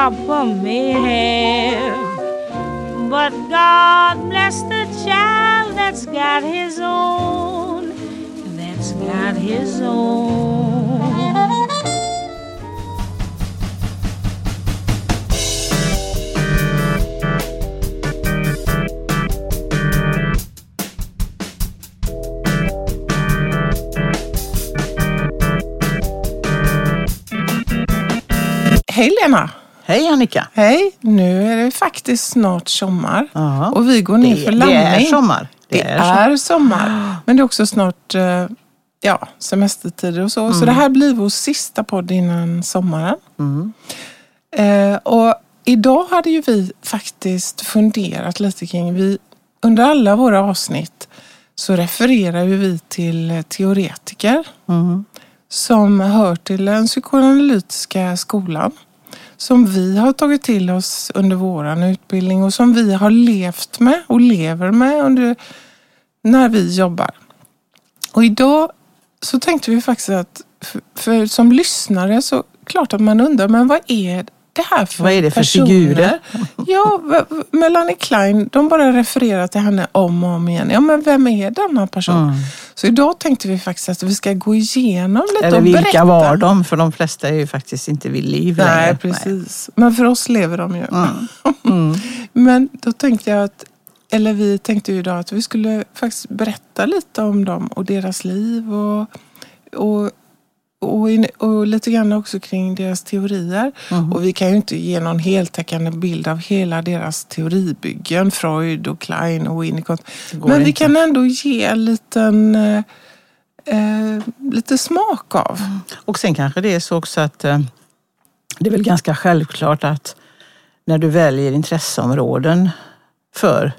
May have, but God bless the child that's got his own, that's got his own. Hej Lena! Hej Annika! Hej! Nu är det faktiskt snart sommar Ja. och vi går ner Det- för det landning. är sommar. Det, Det är är, sommar. Men det är också snart eh, ja, semestertider och så. Mm. Så det här blir vår sista podd innan sommaren. Mm. Eh, och idag hade ju vi faktiskt funderat lite kring, vi, under alla våra avsnitt så refererar ju vi till teoretiker Mm. som hör till den psykoanalytiska skolan. Som vi har tagit till oss under vår utbildning och som vi har levt med och lever med under, när vi jobbar. Och idag så tänkte vi faktiskt att för, för som lyssnare så klart att man undrar, men vad är det här för Vad är det för personer? figurer? Ja, Melanie Klein, de bara refererar till henne om och om igen. Ja, men vem är denna person? Mm. Så idag tänkte vi faktiskt att vi ska gå igenom lite Eller och vilka berätta. var de? För de flesta är ju faktiskt inte vid liv Nej, längre. precis. Men för oss lever de ju. Mm. Mm. Men då tänkte jag att, eller vi tänkte ju idag att vi skulle faktiskt berätta lite om dem och deras liv och, och, och, in, och lite grann också kring deras teorier. Mm. Och vi kan ju inte ge någon heltäckande bild av hela deras teoribyggen, Freud och Klein och Winnicott. Men vi inte. kan ändå ge en liten eh, eh, lite smak av. Och sen kanske det är så också att eh, det är väl ganska självklart att när du väljer intresseområden för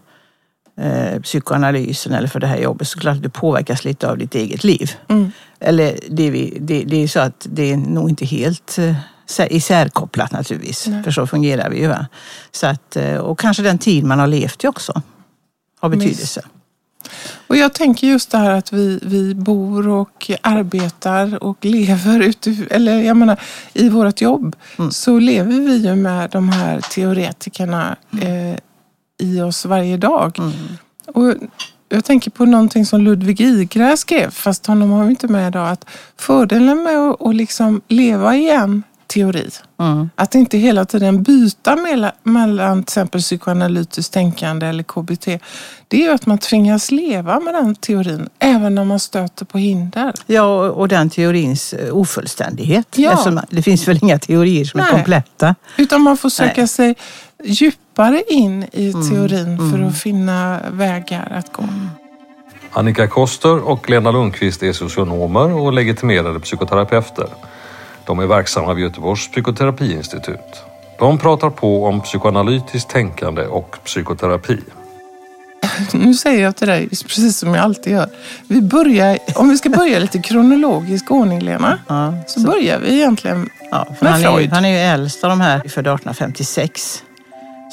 eh, psykoanalysen eller för det här jobbet så klart att du påverkas lite av ditt eget liv. Mm. Eller det, vi- det, det är så att det är nog inte helt eh, sä- isärkopplat naturligtvis. Nej. För så fungerar vi ju. Va? Så att, eh, och kanske den tid man har levt i också har betydelse. Och jag tänker just det här att vi, vi bor och arbetar och lever ute, eller jag menar i vårt jobb Mm. så lever vi ju med de här teoretikerna eh, i oss varje dag. Mm. Och jag tänker på någonting som Ludvig Igre skrev, fast honom har vi inte med idag, att fördelen med att, att liksom leva i en teori, Mm. att inte hela tiden byta mellan, mellan till exempel psykoanalytiskt tänkande eller KBT, det är ju att man tvingas leva med den teorin även när man stöter på hinder. Ja, och den teorins eh, ofullständighet. Ja. Eftersom det finns väl inga teorier som är Nej. kompletta. Utan man får söka Nej. sig djupare in i Mm, teorin för att finna vägar att gå. Annika Koster och Lena Lundqvist är socionomer och legitimerade psykoterapeuter. De är verksamma vid Göteborgs psykoterapiinstitut. De pratar på om psykoanalytiskt tänkande och psykoterapi. Nu säger jag till dig, precis som jag alltid gör. Vi börjar, om vi ska börja lite kronologisk ordning, Lena, Ja, så börjar vi egentligen ja, för med han, är, ju- Freud. han är ju äldst av de här, född 1856.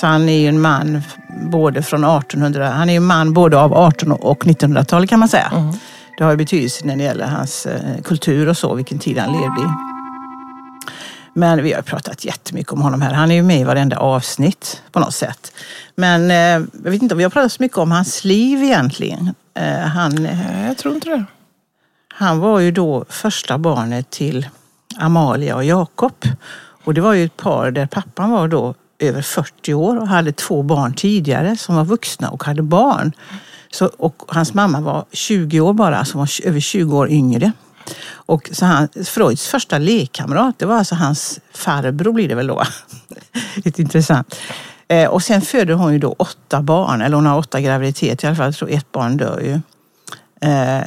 Så han är ju en man både från 1800, han är ju man både av 1800 och 1900-talet kan man säga. Mm. Det har ju betydelse när det gäller hans eh, kultur och så, vilken tid han levde i. Men vi har pratat jättemycket om honom här. Han är ju med i varenda avsnitt på något sätt. Men eh, jag vet inte om vi har pratat så mycket om hans liv egentligen. Eh, han, Nej, jag tror inte det. han var ju då första barnet till Amalia och Jakob. Och det var ju ett par där pappan var då över 40 år och hade två barn tidigare som var vuxna och hade barn. Så, och hans mamma var 20 år bara, alltså var över 20 år yngre. Och så han, Freuds första lekkamrat, det var alltså hans farbror blir det väl då. Lite intressant. Eh, och sen föder hon ju då åtta barn, eller hon har åtta graviditeter i alla fall. Jag tror ett barn dör ju. Eh,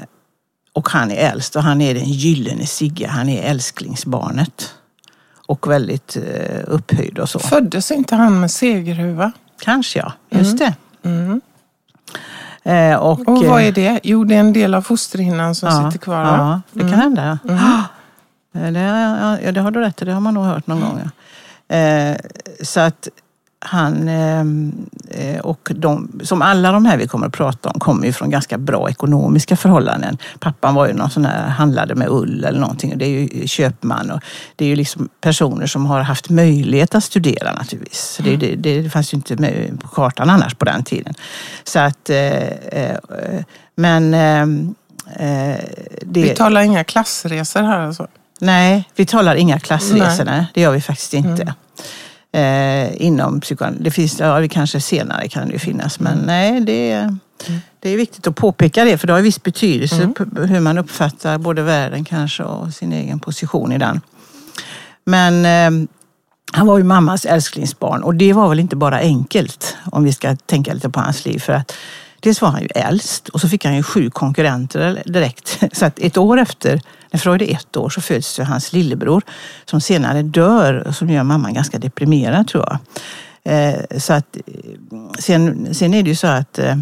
och han är äldst och han är den gyllene Sigge. Han är älsklingsbarnet. Och väldigt eh, upphöjd och så. Föddes inte han med segerhuva? Kanske ja, just det. Mm. Eh, och, Och vad eh, är det? Jo, det är en del av fosterhinnan som ja, sitter kvar. va? Ja, det kan hända. Ja. Eh, Det, ja, det har du rätt i, det har man nog hört någon gång. Ja. Eh, så att han ehm, eh, och de, som alla de här vi kommer att prata om kommer ju från ganska bra ekonomiska förhållanden. Pappan var ju någon sån här, handlade med ull eller någonting. och Det är ju köpman och det är ju liksom personer som har haft möjlighet att studera naturligtvis. Det, det, det fanns ju inte med på kartan annars på den tiden. Så att, eh, eh, men ehm, eh, det, Vi talar inga klassresor här alltså. Nej, vi talar inga klassresor. Nej. Det gör vi faktiskt inte. Eh, inom psykoanalysen. Det finns, ja, det kanske senare kan det ju finnas, men nej, det är, det är viktigt att påpeka det, för det har viss betydelse på hur man uppfattar både världen kanske och sin egen position i den. Men eh, han var ju mammas älsklingsbarn och det var väl inte bara enkelt om vi ska tänka lite på hans liv. För att dels var han ju äldst och så fick han ju sju konkurrenter direkt. Så att ett år efter, när Freud är ett år, så föds ju hans lillebror som senare dör och som gör mamman ganska deprimerad tror jag. Eh, så att, eh, sen, sen är det ju så att eh,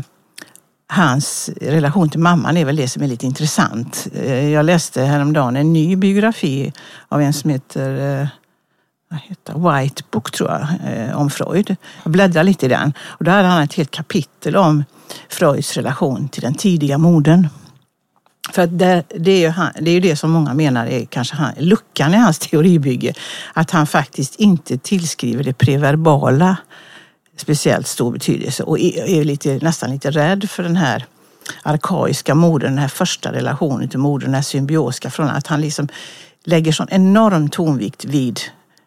hans relation till mamman är väl det som är lite intressant. Jag läste häromdagen en ny biografi av en som heter vad heter White Book tror jag, om Freud. Jag bläddrade lite i den och då hade han ett helt kapitel om Freuds relation till den tidiga modern. För att det, det, är ju han, det är ju det som många menar är kanske han, luckan i hans teoribygge. Att han faktiskt inte tillskriver det preverbala speciellt stor betydelse och är, lite, nästan lite rädd för den här arkaiska modern, den här första relationen till modern, den här symbioska från att han liksom lägger sån enorm tonvikt vid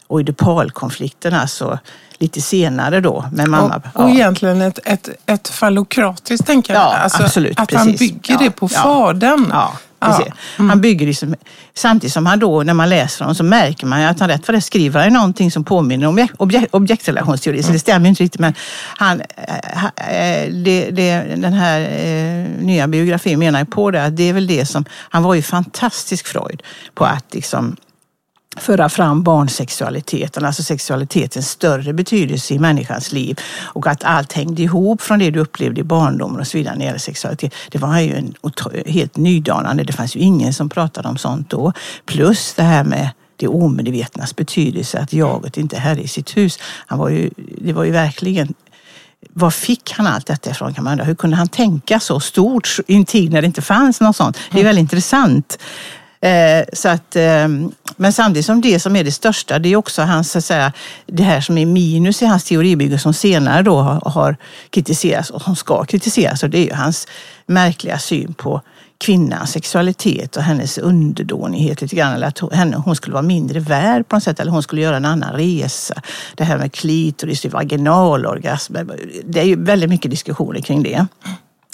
oidipalkonflikten, alltså lite senare då med mamma. Och, och egentligen ett, ett, ett fallokratiskt tänkande. Ja, alltså, absolut, Att han precis. bygger Ja, det på ja. fadern. Ja, Ja. Mm. precis. Han bygger liksom, samtidigt som han då, när man läser honom så märker man att han rätt vad det skriver han någonting som påminner om objek- objek- objektrelationsteori. Mm. Så det stämmer ju inte riktigt. Men han, eh, eh, det, det, den här eh, nya biografin menar ju på det att det är väl det som, han var ju fantastisk Freud på att liksom föra fram barnsexualiteten, alltså sexualitetens större betydelse i människans liv och att allt hängde ihop från det du upplevde i barndomen och så vidare när det gäller sexualitet. Det var ju en helt nydanande, det fanns ju ingen som pratade om sånt då. Plus det här med det omedvetnas betydelse, att jaget inte är herre i sitt hus. Han var ju, det var ju verkligen var fick han allt detta ifrån kan man undra. Hur kunde han tänka så stort i en tid när det inte fanns något sånt? Det är väldigt intressant. Eh, så att, eh, men samtidigt som det som är det största, det är också hans, så att säga, det här som är minus i hans teoribygge som senare då har, har kritiserats och som ska kritiseras. Och det är ju hans märkliga syn på kvinnans sexualitet och hennes underdånighet lite grann. Eller att hon, hon skulle vara mindre värd på något sätt eller hon skulle göra en annan resa. Det här med klitoris, vaginalorgasm. Det är ju väldigt mycket diskussioner kring det.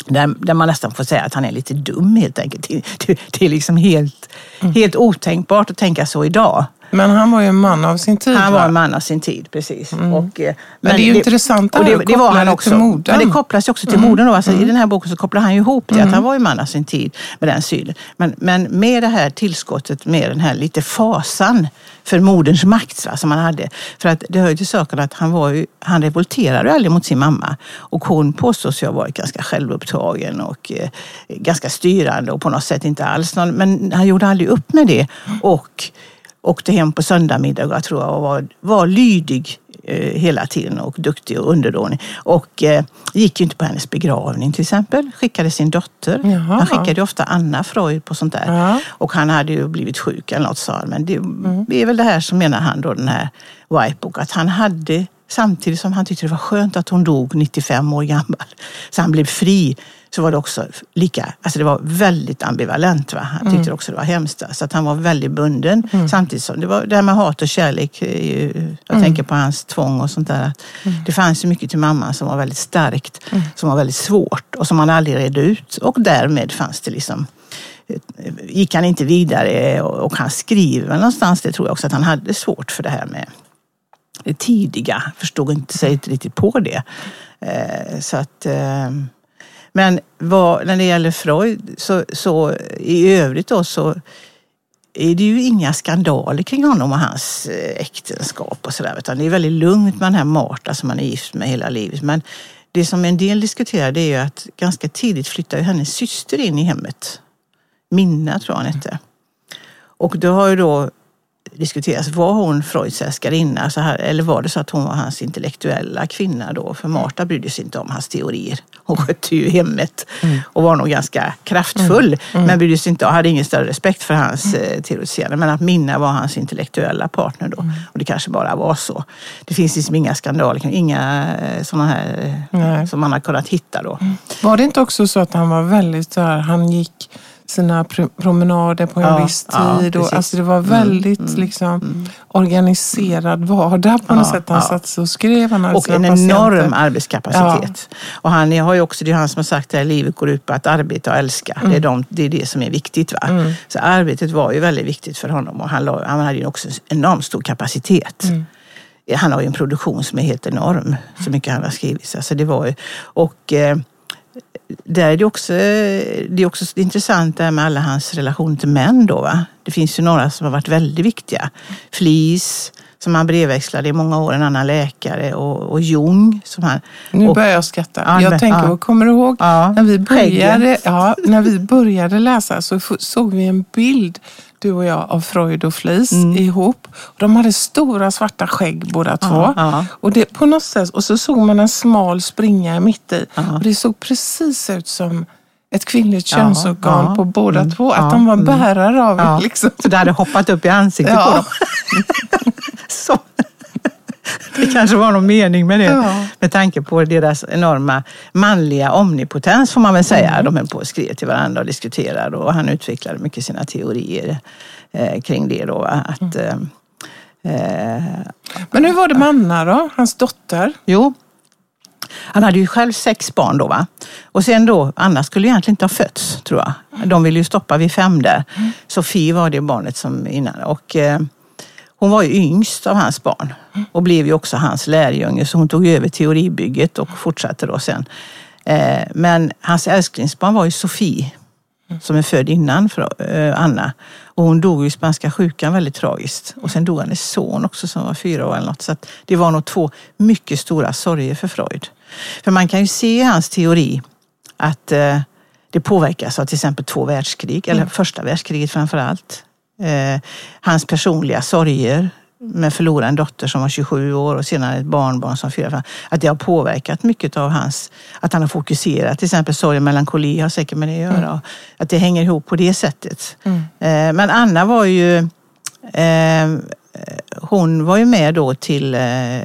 Där, där man nästan får säga att han är lite dum helt enkelt. Det, det, det är liksom helt, helt otänkbart att tänka så idag. Men han var ju en man av sin tid. Han va? var en man av sin tid, precis. Och, eh, Men det är ju intressant och det det, att det var han också. till modern. Men det kopplas ju också till modern. Då. Alltså, I den här boken så kopplar han ju ihop det, att han var ju man av sin tid med den synen. Men, men med det här tillskottet, med den här lite fasan för moderns makt va, som han hade. För att det hör ju till saken att han, var ju, han revolterade aldrig mot sin mamma. Och hon påstås ju ha varit ganska självupptagen och eh, ganska styrande och på något sätt inte alls någon, men han gjorde aldrig upp med det. Och åkte hem på söndagsmiddagar tror jag och var, var lydig eh, hela tiden och duktig och underdånig. Och eh, gick ju inte på hennes begravning till exempel. Skickade sin dotter. Jaha. Han skickade ju ofta Anna Freud på sånt där. Ja. Och han hade ju blivit sjuk eller något sa. Men det, Mm. det är väl det här som menar han då, den här Whitebook, att han hade Samtidigt som han tyckte det var skönt att hon dog 95 år gammal, så han blev fri, så var det också lika, alltså det var väldigt ambivalent. Va? Han tyckte också det var hemskt. Så att han var väldigt bunden. Samtidigt som det var det här med hat och kärlek. är ju- Jag tänker på hans tvång och sånt där. Att Det fanns ju mycket till mamma som var väldigt starkt, som var väldigt svårt och som han aldrig redde ut. Och därmed fanns det liksom gick han inte vidare och han skriver någonstans det tror jag också att han hade svårt för det här med tidiga, förstod inte sig inte riktigt på det. Eh, så att, eh, men vad, när det gäller Freud, så, så i övrigt då så är det ju inga skandaler kring honom och hans eh, äktenskap och sådär. Utan det är väldigt lugnt med den här Marta som han är gift med hela livet. Men det som en del diskuterar det är ju att ganska tidigt flyttar ju hennes syster in i hemmet. Minna tror jag hon hette. Och då har ju då diskuterats, var hon Freuds älskarinna så här, eller var det så att hon var hans intellektuella kvinna då? För Marta brydde sig inte om hans teorier. Hon skötte ju hemmet och var nog ganska kraftfull men brydde sig inte och hade ingen större respekt för hans mm. teoretiserande. Men att Minna var hans intellektuella partner då. Och det kanske bara var så. Det finns liksom inga skandaler, inga eh, sådana här Nej. som man har kunnat hitta då. Var det inte också så att han var väldigt så här, han gick sina pr- promenader på en Ja, viss ja, tid. och, precis. alltså det var väldigt liksom, organiserad vardag på något Ja, sätt. Han ja. satt sig och skrev. Han Och en patienter. enorm arbetskapacitet. Och han har ju också, det är han som har sagt att livet går ut på att arbeta och älska. Det, är de, det är det som är viktigt. Va? Så arbetet var ju väldigt viktigt för honom och han, la, han hade ju också en enormt stor kapacitet. Han har ju en produktion som är helt enorm, så mycket han har skrivit. Så alltså det var ju, och eh, där är det, också, det är också intressant det här med alla hans relationer till män. Då, va? Det finns ju några som har varit väldigt viktiga. Flis, som han brevväxlade i många år, en annan läkare och, och Jung. Som han, Nu och, börjar jag skratta. Ja, jag men- tänker, ja. kommer du ihåg Ja, när, vi började, ja, när vi började läsa så såg vi en bild, du och jag, av Freud och Flis ihop. Och de hade stora svarta skägg båda två. ja. Och, det, på något sätt, och så såg man en smal springa mitt i. Ja. Och det såg precis ut som ett kvinnligt Ja, könsorgan ja, på båda mm, två. Att ja, de var mm. bärare av Ja, liksom. Så det hade hoppat upp i ansiktet Ja. på dem. så. Det kanske var någon mening med det. Ja. Med tanke på deras enorma manliga omnipotens får man väl säga. De höll på och skrev till varandra och diskuterade och han utvecklade mycket sina teorier eh, kring det. Då, att, eh, eh, Men hur var det med Anna då, hans dotter? Jo, han hade ju själv sex barn då. Va? Och sen då, Anna skulle egentligen inte ha fötts, tror jag. De ville ju stoppa vid fem där. Sofie var det barnet som innan. Och, eh, hon var ju yngst av hans barn och blev ju också hans lärjunge. Så hon tog över teoribygget och fortsatte då sen. Eh, men hans älsklingsbarn var ju Sofie som är född innan eh, Anna. Och hon dog i spanska sjukan väldigt tragiskt. Och sen dog hennes son också som var fyra år eller något. Så det var nog två mycket stora sorger för Freud. För man kan ju se i hans teori att eh, det påverkas av till exempel två världskrig, eller första världskriget framför allt. Eh, hans personliga sorger med förlora en dotter som var 27 år och senare ett barnbarn som var 4 Att det har påverkat mycket av hans, att han har fokuserat. Till exempel sorg och melankoli har säkert med det att göra. och Att det hänger ihop på det sättet. Eh, men Anna var ju eh, hon var ju med då till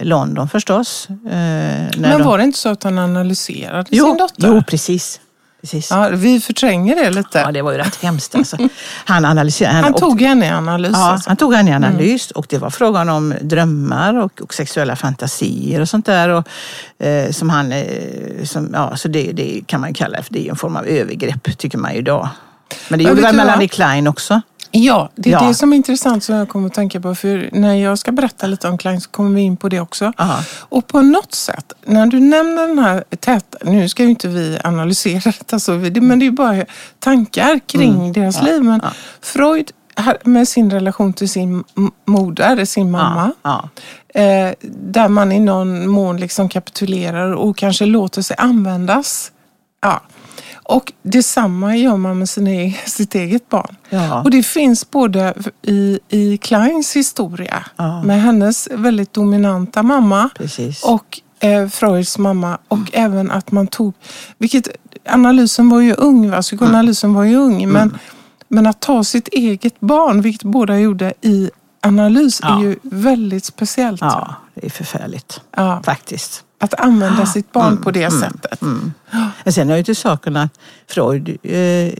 London förstås. Men var det inte så att han analyserade jo, sin dotter? Jo, precis. Precis. Ja. Ja, vi förtränger det lite. det var ju rätt hemskt alltså. Han analyserade han och- tog henne i analys. Ja, alltså. han tog henne i analys och det var frågan om drömmar och, och sexuella fantasier och sånt där. Och, eh, som han, eh, som, ja, så det, det kan man kalla för det är en form av övergrepp tycker man ju idag. Men det gjorde väl? Melanie Klein också? Ja, det är Ja. det som är intressant som jag kommer att tänka på. För när jag ska berätta lite om Klein så kommer vi in på det också. Aha. Och på något sätt, när du nämner den här täta... Nu ska ju inte vi analysera detta, så, vi- men det är ju bara tankar kring deras liv. Men Freud har- med sin relation till sin moder, sin mamma. Ja, Eh, där man i någon mån liksom kapitulerar och kanske låter sig användas. Ja. Och detsamma gör man med sina, e- sitt eget barn. Ja. Och det finns både i, i Kleins historia Ja. med hennes väldigt dominanta mamma precis. och eh, Freuds mamma och även att man tog, vilket analysen var ju ung, va? psykoanalysen var ju ung, men, men att ta sitt eget barn, vilket båda gjorde i analys, Ja. är ju väldigt speciellt. ja, det är förfärligt faktiskt. Att använda sitt barn på det sättet. Men sen är ju till saken att Freud eh,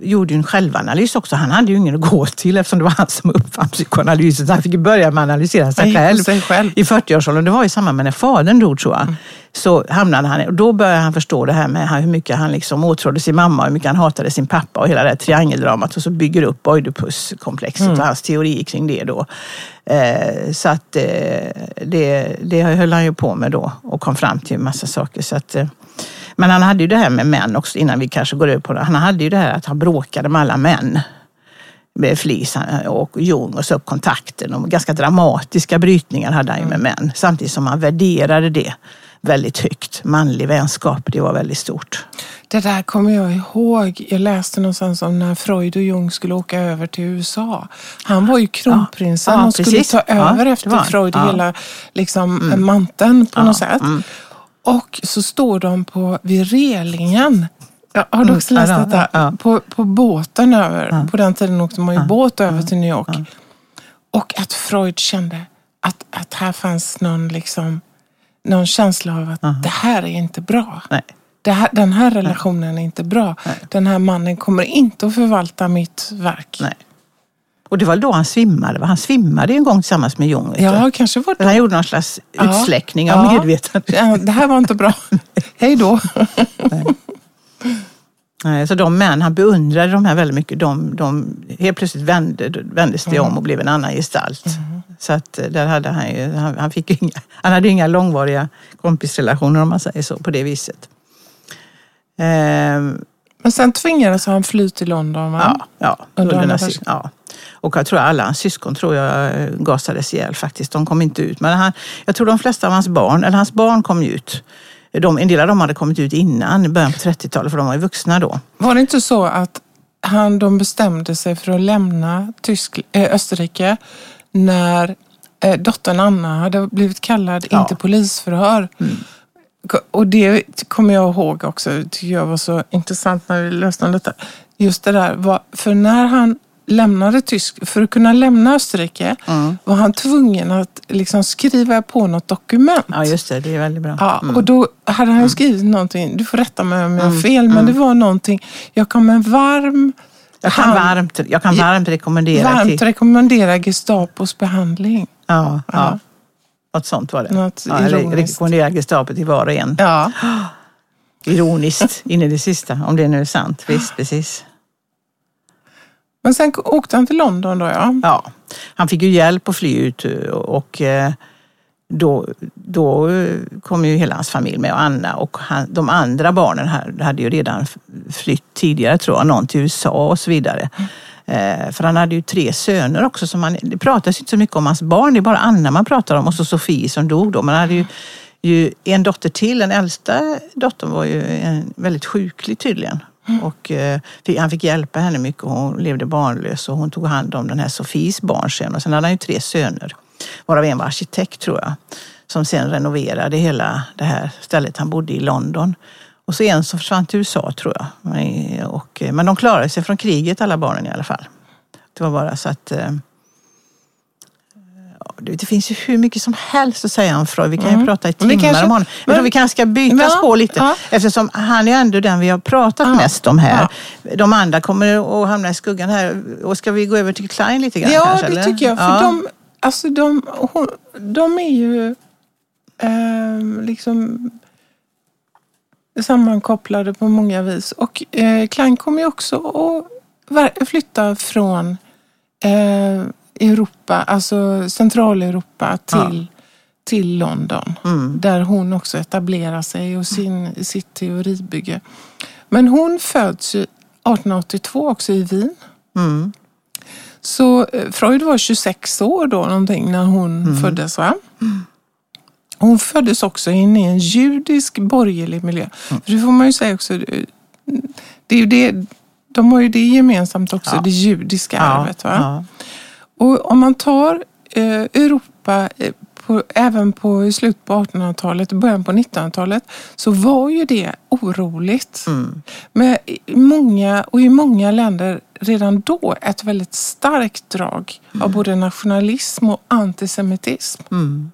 gjorde en självanalys också. Han hade ju ingen att gå till eftersom det var han som uppfann psykoanalysen. Så han fick börja med att analysera sig själv, sig själv. i 40-årsåldern. Det var i samband med när fadern dog tror jag. Så hamnade han, och då började han förstå det här med hur mycket han liksom åtrådde sin mamma och hur mycket han hatade sin pappa och hela det här triangeldramat och så bygger upp Oidipuskomplexet och hans teori kring det då. Eh, så att eh, det, det höll han ju på med då och kom fram till en massa saker. Så att, eh, men han hade ju det här med män också innan vi kanske går över på det. Han hade ju det här att han bråkade med alla män. Med Flis och Jung och så upp kontakten och ganska dramatiska brytningar hade han ju med män. Samtidigt som han värderade det väldigt högt. Manlig vänskap, det var väldigt stort. Det där kommer jag ihåg. Jag läste någonstans om när Freud och Jung skulle åka över till USA. Han var ju kronprinsen Ja, ja, och skulle ta Ja, över det efter. Freud Ja. hela liksom, manteln på Ja, något sätt. mm. Och så står de på, vid relingen. Ja, har du också Mm, läst ja, detta? ja. På, på båten över. På den tiden åkte man ju båt över till New York. Och att Freud kände att, att här fanns någon, liksom, någon känsla av att det här är inte bra. Nej. Här, den här relationen är inte bra. Den här mannen kommer inte att förvalta mitt verk. Nej. Och det var då han svimmade. Han svimmade en gång tillsammans med Jung. Ja, kanske var det. Han gjorde någon slags Ja. utsläckning av Ja. medvetandet. Ja, Det här var inte bra. Hej då. Nej, Så de män, han beundrade de här väldigt mycket. De, de helt plötsligt vände, vändes det om och blev en annan gestalt. Så att eh, där hade han ju, han, han fick inga, han hade inga långvariga kompisrelationer om man säger så, på det viset. Ehm, Men sen tvingades han fly till London. Va? ja, ja, Under under andra nazism, världskriget. ja. Och jag tror alla hans syskon tror jag eh, gasades ihjäl faktiskt. De kom inte ut. Men han, jag tror de flesta av hans barn, eller hans barn kom ut. De, en del av dem hade kommit ut innan, i början på 30-talet, för de var ju vuxna då. Var det inte så att han, de bestämde sig för att lämna Tysk, eh, Österrike när eh, dottern Anna hade blivit kallad in Ja. till polisförhör? Ko- Och det kommer jag ihåg också, det tycker jag var så intressant när vi läste om detta. Just det där, var, för när han lämnade Tysk, för att kunna lämna Österrike var han tvungen att liksom skriva på något dokument. Ja, just det. Det är väldigt bra. Ja, Mm. och då hade han ju skrivit någonting, du får rätta mig om jag har fel, men det var någonting, jag kan med varm Jag kan, varmt, jag kan varmt rekommendera varmt till... rekommendera Gestapos behandling. Ja, ja. Ja. Något sånt var det. Något ja, rekommendera Gestapo till var och en. Ja. Ironiskt in i det sista, om det nu är sant. Visst, precis. Men sen åkte han till London då ja. Ja, han fick ju hjälp att fly ut och eh, då, då eh, kom ju hela hans familj med och Anna och han, de andra barnen hade ju redan flytt tidigare tror jag, någon till USA och så vidare. Eh, För han hade ju tre söner också. Som han, det pratas inte så mycket om hans barn, det är bara Anna man pratar om och så Sofie som dog då. Men han hade ju, ju en dotter till, den äldsta dottern var ju en, väldigt sjuklig tydligen. Och eh, han fick hjälpa henne mycket hon levde barnlös och hon tog hand om den här Sofies barn sen. Och sen hade han ju tre söner, varav en var arkitekt tror jag. Som sen renoverade hela det här stället han bodde i London. Och så en som försvann till USA tror jag. Men- Och, eh, men de klarade sig från kriget alla barnen i alla fall. Det var bara så att eh, det finns ju hur mycket som helst att säga om Freud. Vi kan ju prata i Men vi timmar kanske- om honom. Tror men- vi kanske ska byta Ja, spår lite. ja. Eftersom han är ändå den vi har pratat Ja, mest om här. De andra kommer att hamna i skuggan här. Och ska vi gå över till Klein lite grann Ja, kanske? det eller? tycker jag. För de, alltså de, hon, de är ju eh, liksom sammankopplade på många vis. Och eh, Klein kommer ju också att flytta från eh, Europa, alltså Centraleuropa till, till London. Mm. Där hon också etablerar sig och sin, sitt teoribygge. Men hon föds ju 1882 också i Wien. Mm. Så eh, Freud var 26 år då någonting när hon föddes. Va? Hon föddes också in i en judisk borgerlig miljö. För det får man ju säga också. eh, Det är det, de har ju det gemensamt också, Ja. det judiska Ja, arvet. Va? ja. Och om man tar eh, Europa, eh, på, även på slutet på 1800-talet och början på 1900-talet, så var ju det oroligt. Mm. Men i många, och i många länder redan då ett väldigt starkt drag av både nationalism och antisemitism. Mm.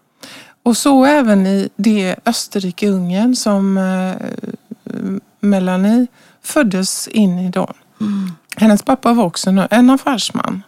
Och så även i det Österrike-Ungern som eh, Melanie föddes in i då. hennes pappa var också en affärsman.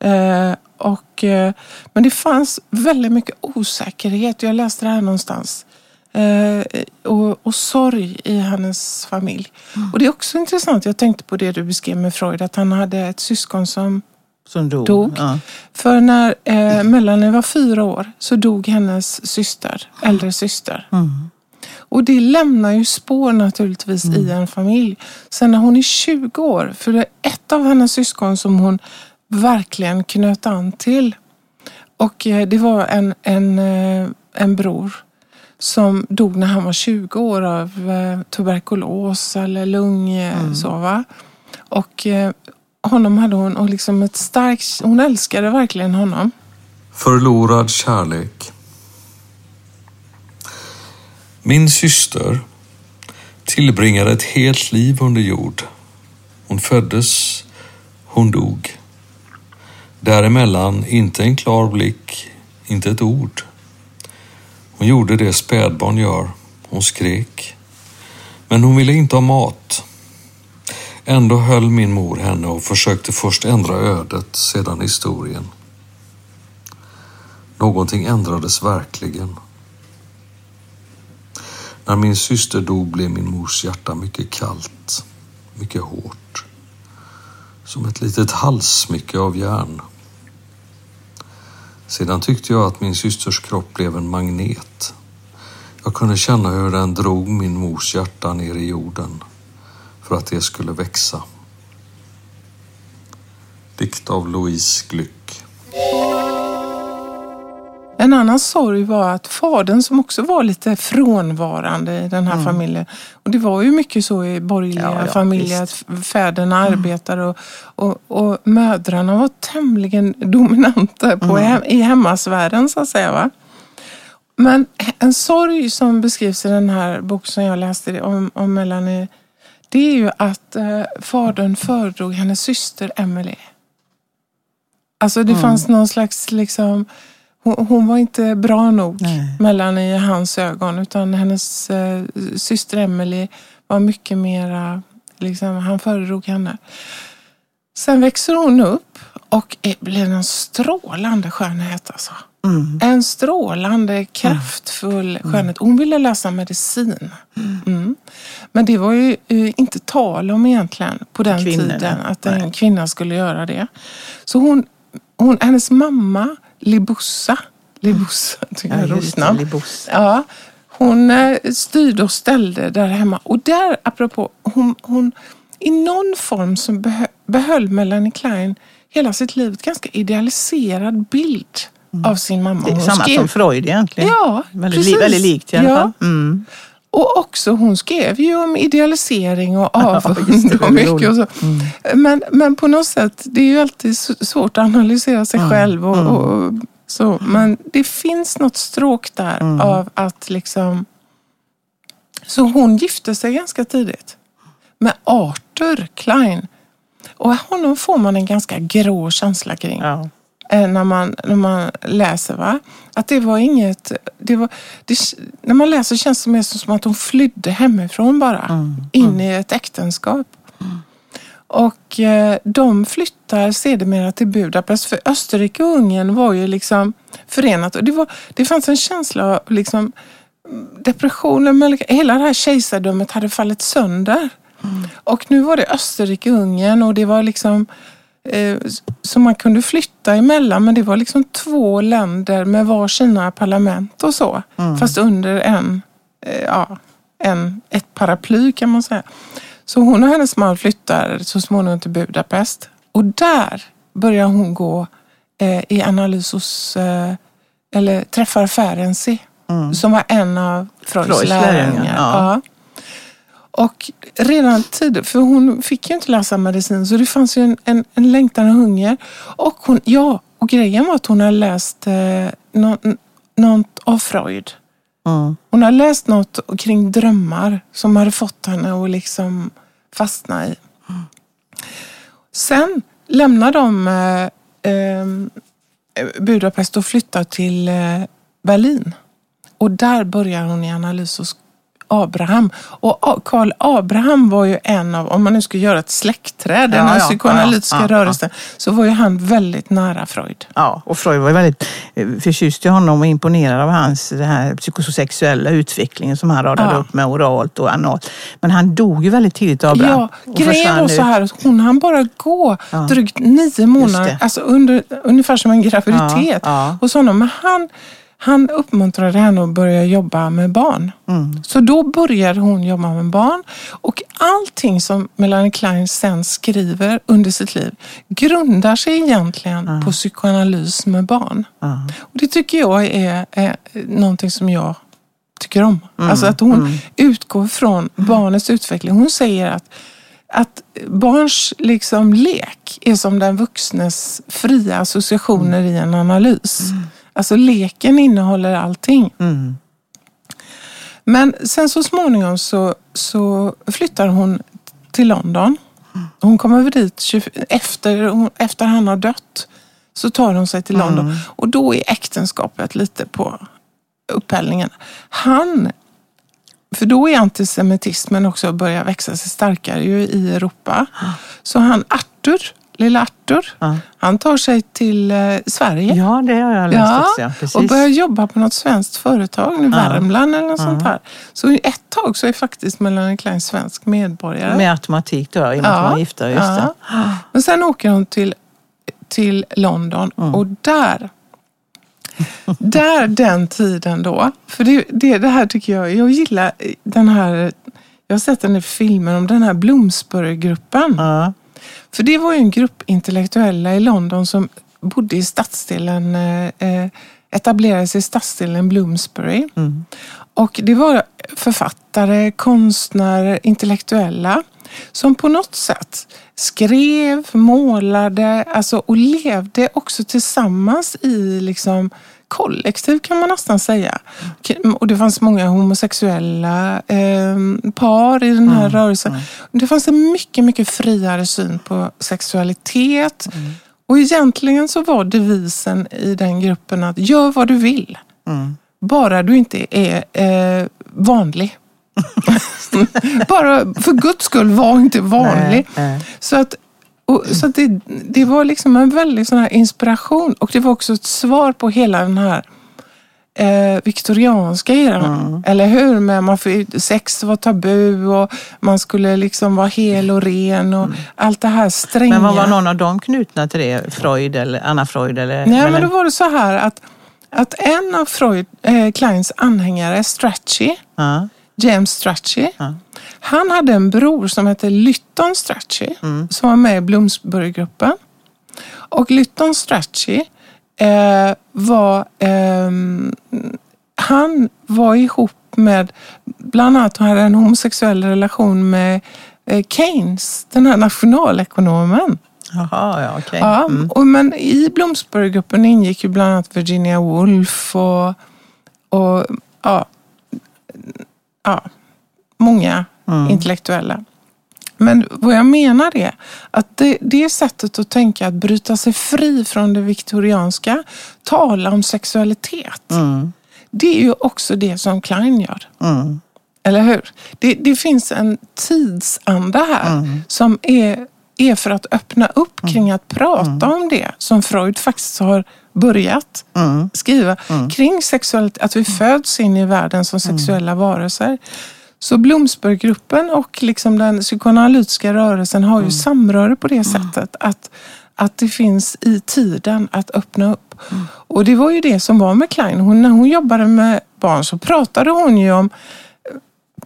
Mm. Eh, och, eh, men det fanns väldigt mycket osäkerhet. Jag läste det här någonstans. Eh, och, och sorg i hennes familj. Och det är också intressant. Jag tänkte på det du beskrev med Freud. Att han hade ett syskon som Som dog. Dog. Ja. För när eh, Melanie var fyra år så dog hennes syster, äldre syster. Mm. Och det lämnar ju spår naturligtvis i en familj. Sen när hon är 20 år, för det är ett av hennes syskon som hon verkligen knöt an till. Och eh, det var en, en, eh, en bror som dog när han var 20 år av eh, tuberkulos eller lung... eh, Så, va? Och honom hade hon och liksom ett starkt... Hon älskade verkligen honom. Förlorad kärlek. Min syster tillbringade ett helt liv under jord. Hon föddes, hon dog. Däremellan inte en klar blick, inte ett ord. Hon gjorde det spädbarn gör. Hon skrek. Men hon ville inte ha mat. Ändå höll min mor henne och försökte först ändra ödet, sedan historien. Någonting ändrades verkligen. När min syster dog blev min mors hjärta mycket kallt, mycket hårt. Som ett litet halssmycke av järn. Sedan tyckte jag att min systers kropp blev en magnet. Jag kunde känna hur den drog min mors hjärta ner i jorden för att det skulle växa. Dikt av Louise Glück. En annan sorg var att fadern som också var lite frånvarande i den här familjen. Och det var ju mycket så i borgerliga Ja, ja, familjer visst. att fäderna arbetade och, och, och mödrarna var tämligen dominanta på hem, i hemmasfären så att säga. Va? Men en sorg som beskrivs i den här boken som jag läste om, om Melanie, det är ju att eh, fadern föredrog hennes syster Emily. Alltså det fanns någon slags liksom hon, hon var inte bra nog Nej. mellan i hans ögon utan hennes eh, syster Emily var mycket mera, liksom, han föredrog henne. Sen växer hon upp och blir en strålande skönhet alltså. Mm. En strålande, kraftfull skönhet. Hon ville läsa medicin. Mm. Men det var ju eh, inte tal om egentligen på den Kvinnorna. tiden att en Nej. kvinna skulle göra det. Så hon, hon, hennes mamma, Libussa, Libussa tycker jag är Ja, roligt namn. Hon eh, styrde och ställde där hemma. Och där, apropå, hon, hon i någon form behö, behöll Melanie Klein hela sitt liv ett ganska idealiserad bild av sin mamma. Det är samma skrev- som Freud egentligen. Ja, väldigt, precis. väldigt likt i alla Ja. fall. Mm. Och också, hon skrev ju om idealisering och Ja, avund det och mycket. Och så. Men, men på något sätt, det är ju alltid svårt att analysera sig själv. Och, och, så. Men det finns något stråk där av att liksom... Så hon gifte sig ganska tidigt med Arthur Klein. Och honom får man en ganska grå känsla kring Ja. Eh, när man, när man läser. Va? Att det var inget... Det var, det, när man läser känns det mer som att hon flydde hemifrån bara. In i ett äktenskap. Och eh, de flyttar sedermera till Budapest. För Österrike och Ungern var ju liksom förenat. Och det, var, det fanns en känsla av liksom, depressionen. men Hela det här kejsardömet hade fallit sönder. Och nu var det Österrike-Ungern och det var liksom som man kunde flytta emellan. Men det var liksom två länder med varsina parlament och så. Fast under en, eh, ja, en, ett paraply kan man säga. Så hon och hennes man flyttar så småningom till Budapest. Och där börjar hon gå eh, i analys hos, eh, eller träffar Ferenczi. Som var en av Freuds, lärjungar, ja. Ja. Och redan tidigt, för hon fick ju inte läsa medicin, så det fanns ju en, en, en längtan och hunger. Och hon, ja, och grejen var att hon har läst eh, något, av Freud. Mm. Hon har läst något kring drömmar som hade fått henne att liksom fastna i. Sen lämnar de eh, eh, Budapest och flyttar till eh, Berlin. Och där börjar hon i analys hos Abraham. Och Karl Abraham var ju en av, om man nu ska göra ett släktträd, den Ja, här ja, psykoanalytiska ja, rörelsen, så var ju han väldigt nära Freud. Ja, och Freud var ju väldigt eh, förtjust i honom och imponerad av hans den här psykosexuella utvecklingen som han radade upp med oralt och analt. Men han dog ju väldigt tidigt, Abraham. Ja, och grejen var så här att hon hann bara gå drygt nio månader, alltså under, ungefär som en graviditet Ja, ja. hos honom. Men han, han uppmuntrade henne att börja jobba med barn. Mm. Så då började hon jobba med barn och allting som Melanie Klein sen skriver under sitt liv grundar sig egentligen på psykoanalys med barn. Ja. Och det tycker jag är, är någonting som jag tycker om. Mm, Alltså att hon utgår från barnets utveckling. Hon säger att, att barns liksom lek är som den vuxnes fria associationer i en analys. Alltså leken innehåller allting. Mm. Men sen så småningom så, så flyttar hon till London. Hon kommer över dit 20, efter, efter han har dött. Så tar hon sig till London och då är äktenskapet lite på upphällningen. Han, för då är antisemitismen också börjar växa sig starkare ju i Europa. Så han Arthur, lilla Arthur, Ja. han tar sig till eh, Sverige. ja, det har jag läst Ja, också. Ja, precis. och börjar jobba på något svenskt företag, nu Värmland eller något sånt här. Så i ett tag så är faktiskt Melanie Klein svensk medborgare. Med automatik då, i och med att de var gifta. Just det. Men sen åker hon till, till London Mm. och där, där den tiden då, för det, det, det här tycker jag, jag gillar den här, jag har sett den i filmen om den här Bloomsbury-gruppen. Ja. För det var ju en grupp intellektuella i London som bodde i stadsdelen, eh, eh, etablerade sig i stadsdelen Bloomsbury. Mm. Och det var författare, konstnärer, intellektuella som på något sätt skrev, målade alltså, och levde också tillsammans i liksom, kollektiv kan man nästan säga. Och det fanns många homosexuella eh, par i den här rörelsen. Det fanns en mycket, mycket friare syn på sexualitet. Och egentligen så var devisen i den gruppen att gör vad du vill. Mm. Bara du inte är eh, vanlig. Bara för guds skull, var inte vanlig. Nej, nej. Så att, och, så det, det var liksom en väldig sån här inspiration och det var också ett svar på hela den här eh, viktorianska eran. Mm. Eller hur? Med man får, sex var tabu och man skulle liksom vara hel och ren och allt det här stränga. Mm. Men vad var någon av dem knutna till det? Freud eller Anna Freud? Eller, Nej, eller? men då var det så här att, att en av Freud, eh, Kleins anhängare, Strachey, Ja. James Strachey, Ja. han hade en bror som hette Lytton Strachey Mm. som var med i Bloomsburygruppen. Och Lytton Strachey eh, var, ehm, han var ihop med, bland annat han hade en homosexuell relation med eh, Keynes, den här nationalekonomen. Jaha, ja okej. Ja, Mm. och, men i Bloomsburygruppen ingick ju bland annat Virginia Woolf och, och ja, ja, många Mm. intellektuella. Men vad jag menar är att det, det sättet att tänka, att bryta sig fri från det viktorianska, tala om sexualitet, Mm. det är ju också det som Klein gör. Mm. Eller hur? Det, det finns en tidsanda här Mm. som är, är för att öppna upp kring att prata om det som Freud faktiskt har börjat Mm. skriva kring sexualitet, att vi föds in i världen som sexuella varelser. Så Bloomsburygruppen och liksom den psykoanalytiska rörelsen har ju samröre på det sättet att, att det finns i tiden att öppna upp. Och det var ju det som var med Klein. Hon, när hon jobbade med barn så pratade hon ju om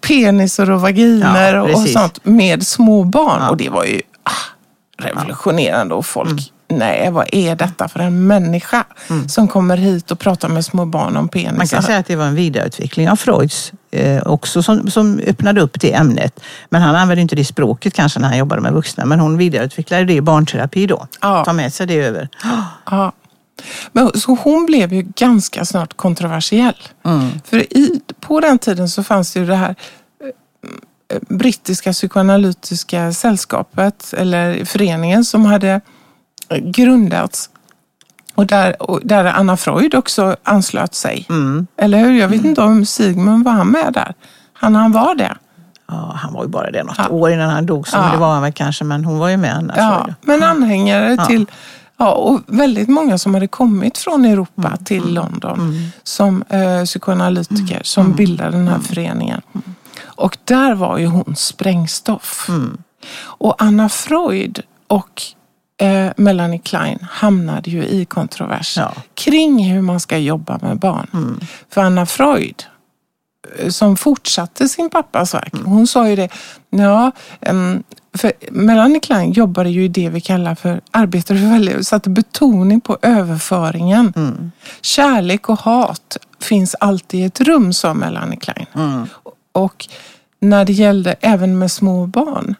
penisar och vaginer Ja, och sånt med små barn. Ja. Och det var ju ah, revolutionerande och folk, nej vad är detta för en människa som kommer hit och pratar med små barn om penisar? Man kan säga att det var en vidareutveckling av Freuds eh, också som, som öppnade upp det ämnet. Men han använde inte det språket kanske när han jobbade med vuxna. Men hon vidareutvecklade det i barnterapi då. Ja. Ta med sig det över. Ja. Men, så hon blev ju ganska snart kontroversiell. Mm. För i, på den tiden så fanns det ju det här eh, brittiska psykoanalytiska sällskapet eller föreningen som hade eh, grundats och där, och där Anna Freud också anslöt sig. Mm. Eller hur? Jag vet inte om Sigmund var han med där. Han han var det? Ja, han var ju bara det något Ja. år innan han dog, så Ja. det var han väl kanske, men hon var ju med annars. Ja, men anhängare Ja. till Ja, och väldigt många som hade kommit från Europa Mm. till London som eh, psykoanalytiker som bildade den här föreningen. Och där var ju hon sprängstoff. Och Anna Freud och eh, Melanie Klein hamnade ju i kontrovers Ja. kring hur man ska jobba med barn. För Anna Freud eh, som fortsatte sin pappas verk. Hon sa ju det, ja, för Melanie Klein jobbade ju i det vi kallar för arbetade väldigt, satte betoning på överföringen. Kärlek och hat finns alltid i ett rum, sa Melanie Klein. Och när det gällde även med små barn.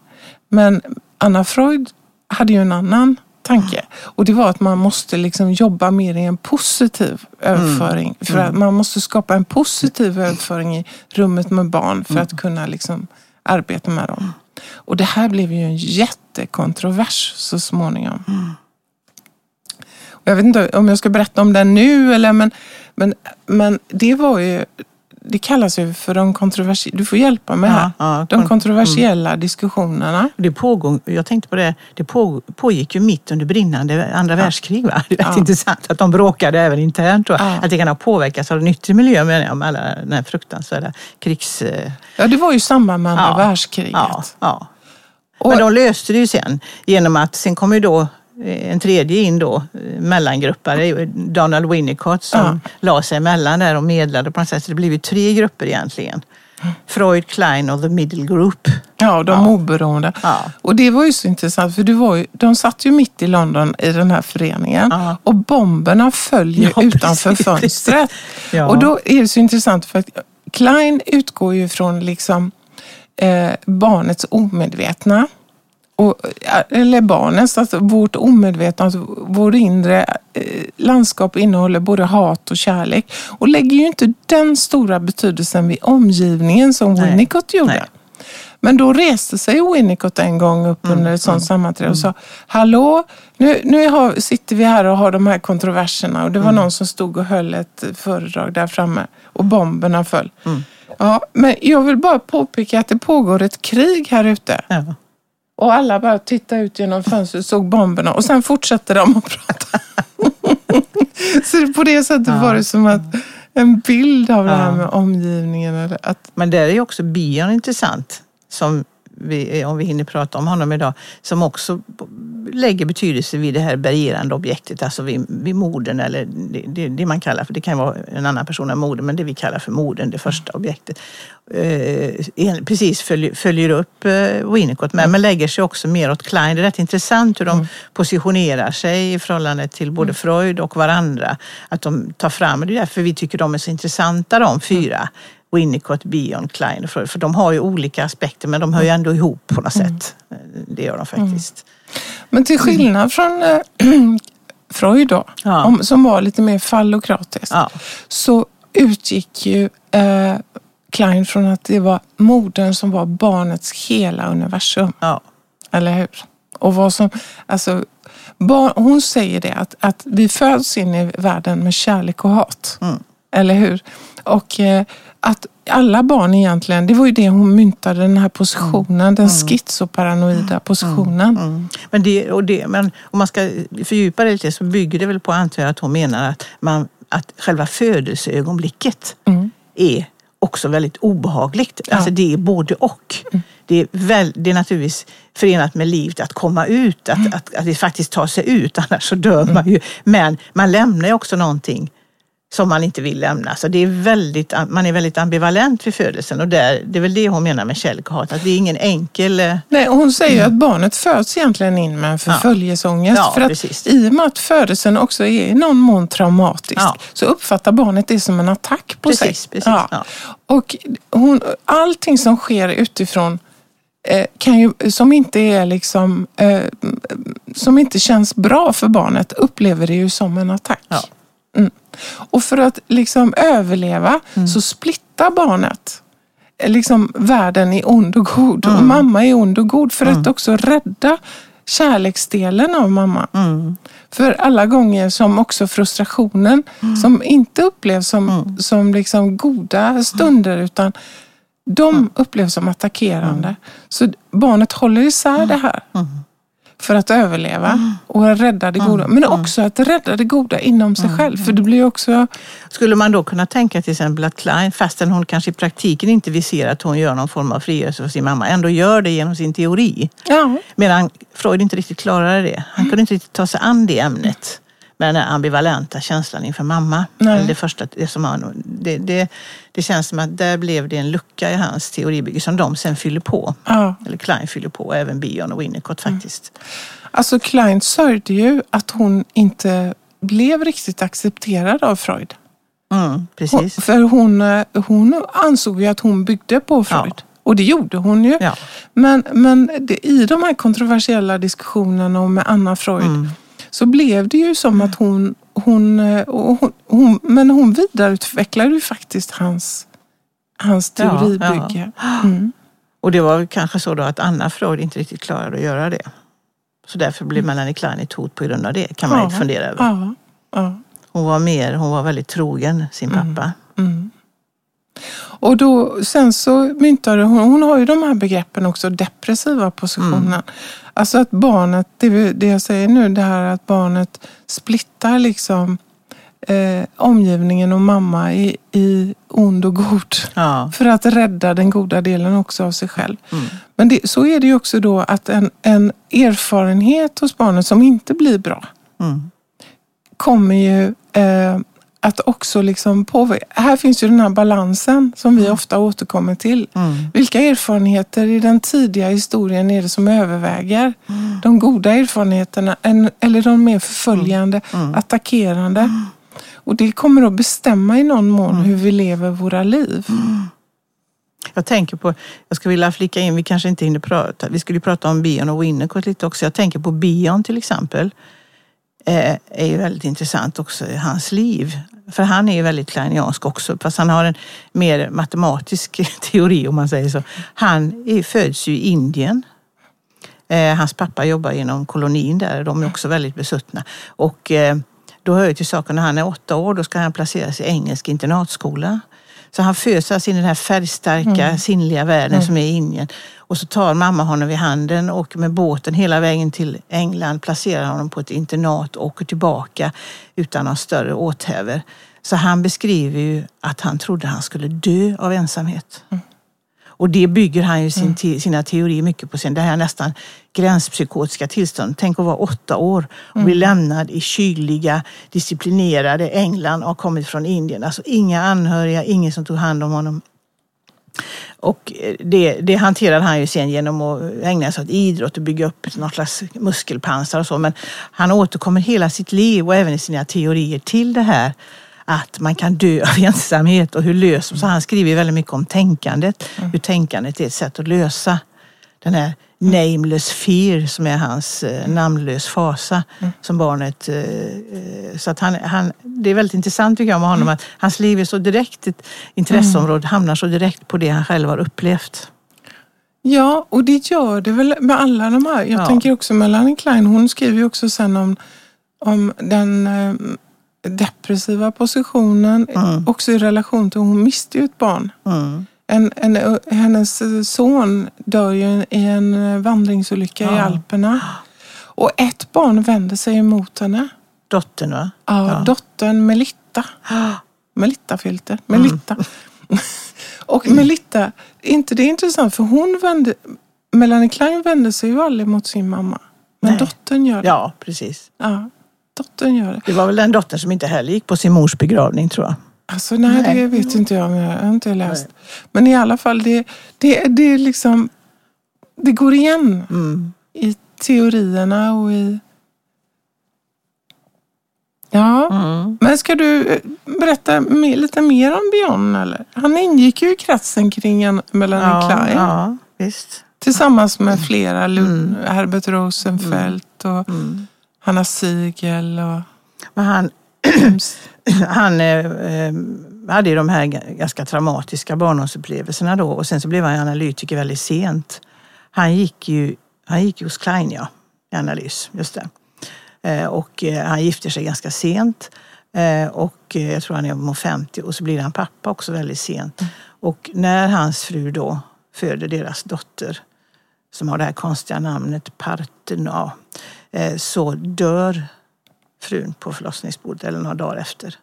Men Anna Freud hade ju en annan tanke. Och det var att man måste liksom jobba mer i en positiv överföring. För att man måste skapa en positiv överföring i rummet med barn för att kunna liksom arbeta med dem. Och det här blev ju en jättekontrovers så småningom. Och Jag vet inte om jag ska berätta om den nu eller men, men, men det var ju det kallas ju för de kontroversiella, du får hjälpa mig Ja, här, ja, de kon- kontroversiella diskussionerna. Det pågår, jag tänkte på det, det på, pågick ju mitt under brinnande andra världskrig. Va? Det är rätt Ja. intressant att de bråkade även internt. Ja. Att det kan ha påverkats av den yttre miljön menar jag, med alla den här fruktansvärda krigs... Ja, det var ju i samband med andra Ja, världskriget. Ja, ja. Men de löste det ju sen genom att sen kom ju då en tredje in då, eh, mellangruppare, Donald Winnicott som la sig emellan där och medlade på något sätt. Så det blev ju tre grupper egentligen. Freud, Klein och the middle group. Ja, de oberoende. Ja. Och det var ju så intressant för det var ju, de satt ju mitt i London i den här föreningen Ja. och bomberna föll ju Ja, utanför precis, fönstret. Ja. Och då är det så intressant för att Klein utgår ju från liksom eh, barnets omedvetna. Och, eller barnens, alltså vårt omedvetna, alltså vårt inre eh, landskap innehåller både hat och kärlek. Och lägger ju inte den stora betydelsen vid omgivningen som Nej. Winnicott gjorde. Nej. Men då reste sig Winnicott en gång upp Mm, under ett sånt sammanträde och sa Hallå, nu, nu har, sitter vi här och har de här kontroverserna och det var Mm. någon som stod och höll ett föredrag där framme och bomberna föll. Mm. Ja, men jag vill bara påpeka att det pågår ett krig här ute. Ja. Och alla bara tittade ut genom fönstret såg bomberna och sen fortsatte de att prata. Så på det sättet var det som att en bild av det här med omgivningen. Eller att, Men där är ju också bion intressant, som vi, om vi hinner prata om honom idag, som också lägger betydelse vid det här bergerande objektet, alltså vid, vid morden eller det, det, det man kallar för, det kan vara en annan person än morden, men det vi kallar för morden, det första objektet. Eh, precis följer, följer upp eh, Winnicott med, men lägger sig också mer åt Klein. Det är rätt intressant hur de positionerar sig i förhållande till både Freud och varandra. Att de tar fram, det är därför vi tycker de är så intressanta de fyra. Winnicott, Bion, Klein och Freud. För de har ju olika aspekter men de hör ju ändå ihop på något sätt. Det gör de faktiskt. Men till skillnad från eh, Freud då, Ja. om, som var lite mer fallokratisk, Ja. så utgick ju eh, Klein från att det var modern som var barnets hela universum. Ja. Eller hur? Och vad som, alltså, barn, hon säger det att, att vi föds in i världen med kärlek och hat. Mm. Eller hur? Och eh, att alla barn egentligen, det var ju det hon myntade, den här positionen, den schizoparanoida positionen. Mm. Men, det, och det, men om man ska fördjupa det lite så bygger det väl på antar att hon menar att, man, att själva födelseögonblicket Mm. är också väldigt obehagligt. Alltså det är både och. Det, är väl, det är naturligtvis förenat med livet att komma ut, att, att, att det faktiskt tar sig ut, annars så dör man ju. Men man lämnar ju också någonting som man inte vill lämna. Så det är väldigt, man är väldigt ambivalent vid födelsen och där, det är väl det hon menar med kärlek och hat, att det är ingen enkel... eh, Nej, hon säger ju att barnet föds egentligen in med en förföljelseångest. Ja, för att precis. I och med att födelsen också är i någon mån traumatisk Ja. så uppfattar barnet det som en attack på Precis, sig. precis, ja. Och hon, allting som sker utifrån eh, kan ju, som inte är liksom eh, som inte känns bra för barnet upplever det ju som en attack. Mm. Och för att liksom överleva så splittar barnet eh, liksom världen i ond och god. Och mamma är ond och god för att också rädda kärleksdelen av mamma. För alla gånger som också frustrationen som inte upplevs som, som liksom goda stunder utan de upplevs som attackerande. Så barnet håller isär det här Mm. För att överleva och rädda det goda. Men också att rädda det goda inom sig själv. För det blir också... Skulle man då kunna tänka till exempel att Klein, fastän hon kanske i praktiken inte vill se att hon gör någon form av frigörelse för sin mamma, ändå gör det genom sin teori. Ja, Medan Freud inte riktigt klarade det. Han kunde inte riktigt ta sig an det ämnet. Med den ambivalenta känslan inför mamma. Nej. Det, första, det, som han, det, det, det känns som att där blev det en lucka i hans teoribygge som de sen fyller på. ja. Eller Klein fyller på, och även Bion och Winnicott faktiskt. Alltså Klein sörjde ju att hon inte blev riktigt accepterad av Freud. Mm, Hon, precis. för hon, eh, hon ansåg ju att hon byggde på Freud. Ja. Och det gjorde hon ju. Ja. Men, men det, i de här kontroversiella diskussionerna och med Anna Freud Mm. Så blev det ju som att hon, hon, eh, hon, hon men hon vidareutvecklade ju faktiskt hans, hans Ja, teoribygge. Mm. Och det var kanske så då att Anna Freud inte riktigt klarade att göra det. Så därför blev Melanie Klein ett hot på grund av det, kan man Ja, fundera över. Ja, ja. Hon var mer, hon var väldigt trogen sin pappa. Mm. Och då, sen så myntade hon, hon har ju de här begreppen också, depressiva positionen. Mm. Alltså att barnet, det, det jag säger nu, det här att barnet splittar liksom eh, omgivningen och mamma i, i ond och god. Ja. För att rädda den goda delen också av sig själv. Mm. Men det, så är det ju också då att en, en erfarenhet hos barnet som inte blir bra Mm. kommer ju eh, att också liksom påverka. Här finns ju den här balansen som vi ofta återkommer till. Mm. Vilka erfarenheter i den tidiga historien är det som överväger? De goda erfarenheterna en- eller de mer förföljande, attackerande? Och det kommer att bestämma i någon mån hur vi lever våra liv. Jag tänker på, jag skulle vilja flika in, vi kanske inte hinner prata, vi skulle ju prata om Bion och Winnicott lite också. Jag tänker på Bion till exempel. Eh, är ju väldigt intressant också i hans liv. För han är ju väldigt kleiniansk också, fast han har en mer matematisk teori om man säger så. Han är, föds ju i Indien. Eh, hans pappa jobbar inom kolonin där, de är också väldigt besuttna. Och eh, då hör ju till saken, när han är åtta år, då ska han placeras i engelsk internatskola. Så han föds alltså in i den här färgstarka, sinnliga världen som är i Indien. Och så tar mamma honom vid handen och med båten hela vägen till England placerar honom på ett internat och åker tillbaka utan någon större åthävor. Så han beskriver ju att han trodde han skulle dö av ensamhet. Och det bygger han ju sin te- sina teorier mycket på. Sen det här nästan gränspsykotiska tillståndet. Tänk att vara åtta år och bli lämnad i kyliga, disciplinerade England och ha kommit från Indien. Alltså inga anhöriga, ingen som tog hand om honom. Och det, det hanterade han ju sen genom att ägna sig åt idrott och bygga upp något slags muskelpansar och så. Men han återkommer hela sitt liv och även i sina teorier till det här att man kan dö av ensamhet och hur löser Så han skriver väldigt mycket om tänkandet. Hur tänkandet är ett sätt att lösa den här nameless fear som är hans eh, namnlös fasa som barnet. Eh, eh, så att han, han, det är väldigt intressant tycker jag med honom att hans liv är så direkt, ett intresseområde hamnar så direkt på det han själv har upplevt. Ja, och det gör det väl med alla de här. Jag Ja. tänker också Melanie Klein, hon skriver ju också sen om, om den eh, depressiva positionen, Mm. också i relation till hon miste ju ett barn. Mm. En, en, hennes son dör ju i en vandringsolycka i Ja. Alperna. Och ett barn vänder sig emot henne. Dottern va? Ja, Ja. Dottern Melitta. Melitta-filter. Melitta. och Melitta, är inte det är intressant för hon vände, Melanie Klein vände sig ju aldrig mot sin mamma. Men Nej. dottern gör det. Ja, precis. Ja, dottern gör det. Det var väl den dottern som inte heller gick på sin mors begravning tror jag. Alltså nej, Nej. det vet inte jag, jag har inte läst. Men i alla fall, det, det, det är liksom, det går igen Mm. i teorierna och i... Ja, Mm. men ska du eh, berätta mer, lite mer om Björn eller? Han ingick ju i kretsen kring en Melanie Ja, Klein ja, visst. tillsammans med flera, Lund, Herbert Rosenfeldt och Mm. Hanna Siegel och... Men han, han eh, eh, hade ju de här ganska traumatiska barndomsupplevelserna då och sen så blev han analytiker väldigt sent. Han gick ju, han gick ju hos Klein ja, i analys, just det. Eh, och eh, han gifter sig ganska sent. Eh, och eh, jag tror han är om 50 och så blir han pappa också väldigt sent. Och när hans fru då föder deras dotter, som har det här konstiga namnet Partena, så dör frun på förlossningsbordet eller några dagar efter.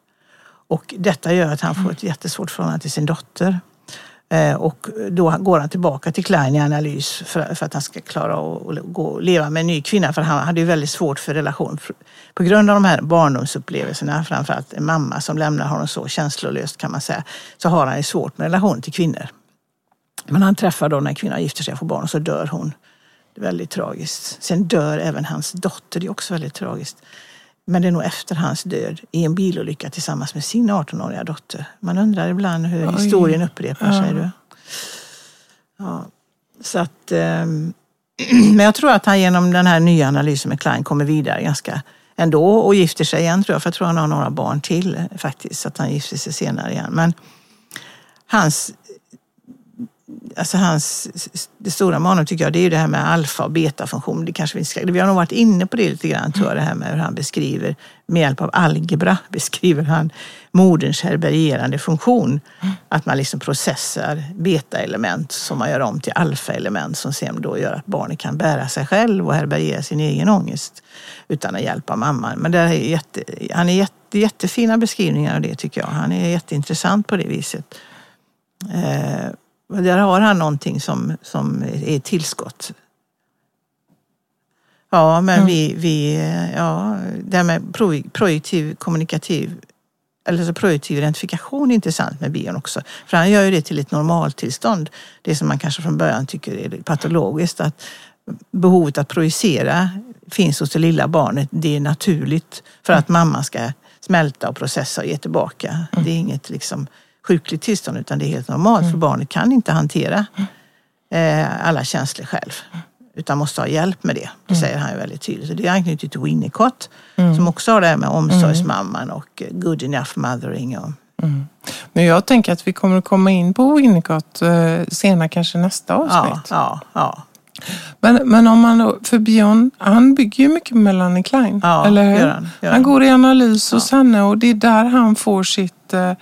Och detta gör att han får ett jättesvårt förhållande till sin dotter. Eh, och då går han tillbaka till Klein i analys för, för att han ska klara att gå, leva med en ny kvinna. För han hade ju väldigt svårt för relation. På grund av de här barndomsupplevelserna, framförallt en mamma som lämnar honom så känslolöst kan man säga, så har han ju svårt med relation till kvinnor. Men han träffar då när kvinnan gifter sig och får barn och så dör hon. Det är väldigt tragiskt. Sen dör även hans dotter, det är också väldigt tragiskt. Men det är nog efter hans död i en bilolycka tillsammans med sin 18-åriga dotter. Man undrar ibland hur Oj. historien upprepar sig. Ja. Ja. Så att, um, men jag tror att han genom den här nya analysen med Klein kommer vidare ganska ändå och gifter sig igen tror jag. För jag tror han har några barn till faktiskt. Så att han gifter sig senare igen. Men hans alltså hans, det stora med honom tycker jag det är ju det här med alfa och betafunktion. Det kanske vi, ska, vi har nog varit inne på det lite grann tror jag, det här med hur han beskriver, med hjälp av algebra beskriver han moderns herbergerande funktion. Att man liksom processar betaelement som man gör om till alfaelement som sen då gör att barnet kan bära sig själv och härbärgera sin egen ångest utan att hjälpa mamman. Men det är jätte, han är jätte, jättefina beskrivningar av det tycker jag. Han är jätteintressant på det viset. Eh, där har han någonting som, som är tillskott. Ja, men mm. vi, vi, ja, det här med projektiv kommunikativ eller så projektiv identifikation är intressant med bion också. För han gör ju det till ett normaltillstånd. Det som man kanske från början tycker är patologiskt. Att behovet att projicera finns hos det lilla barnet. Det är naturligt för att mamma ska smälta och processa och ge tillbaka. Mm. Det är inget liksom sjukligt tillstånd utan det är helt normalt mm. för barnet kan inte hantera eh, alla känslor själv utan måste ha hjälp med det. Det mm. säger han ju väldigt tydligt. det är anknutet till Winnicott mm. som också har det här med omsorgsmamman och good enough mothering. Och... Mm. Men jag tänker att vi kommer att komma in på Winnicott eh, senare, kanske nästa avsnitt. Ja, ja, ja. Men, men om man då, för Björn, han bygger ju mycket med Melanie Klein. Ja, eller hur? Gör han, gör han. går i analys hos henne och det är där han får sitt eh,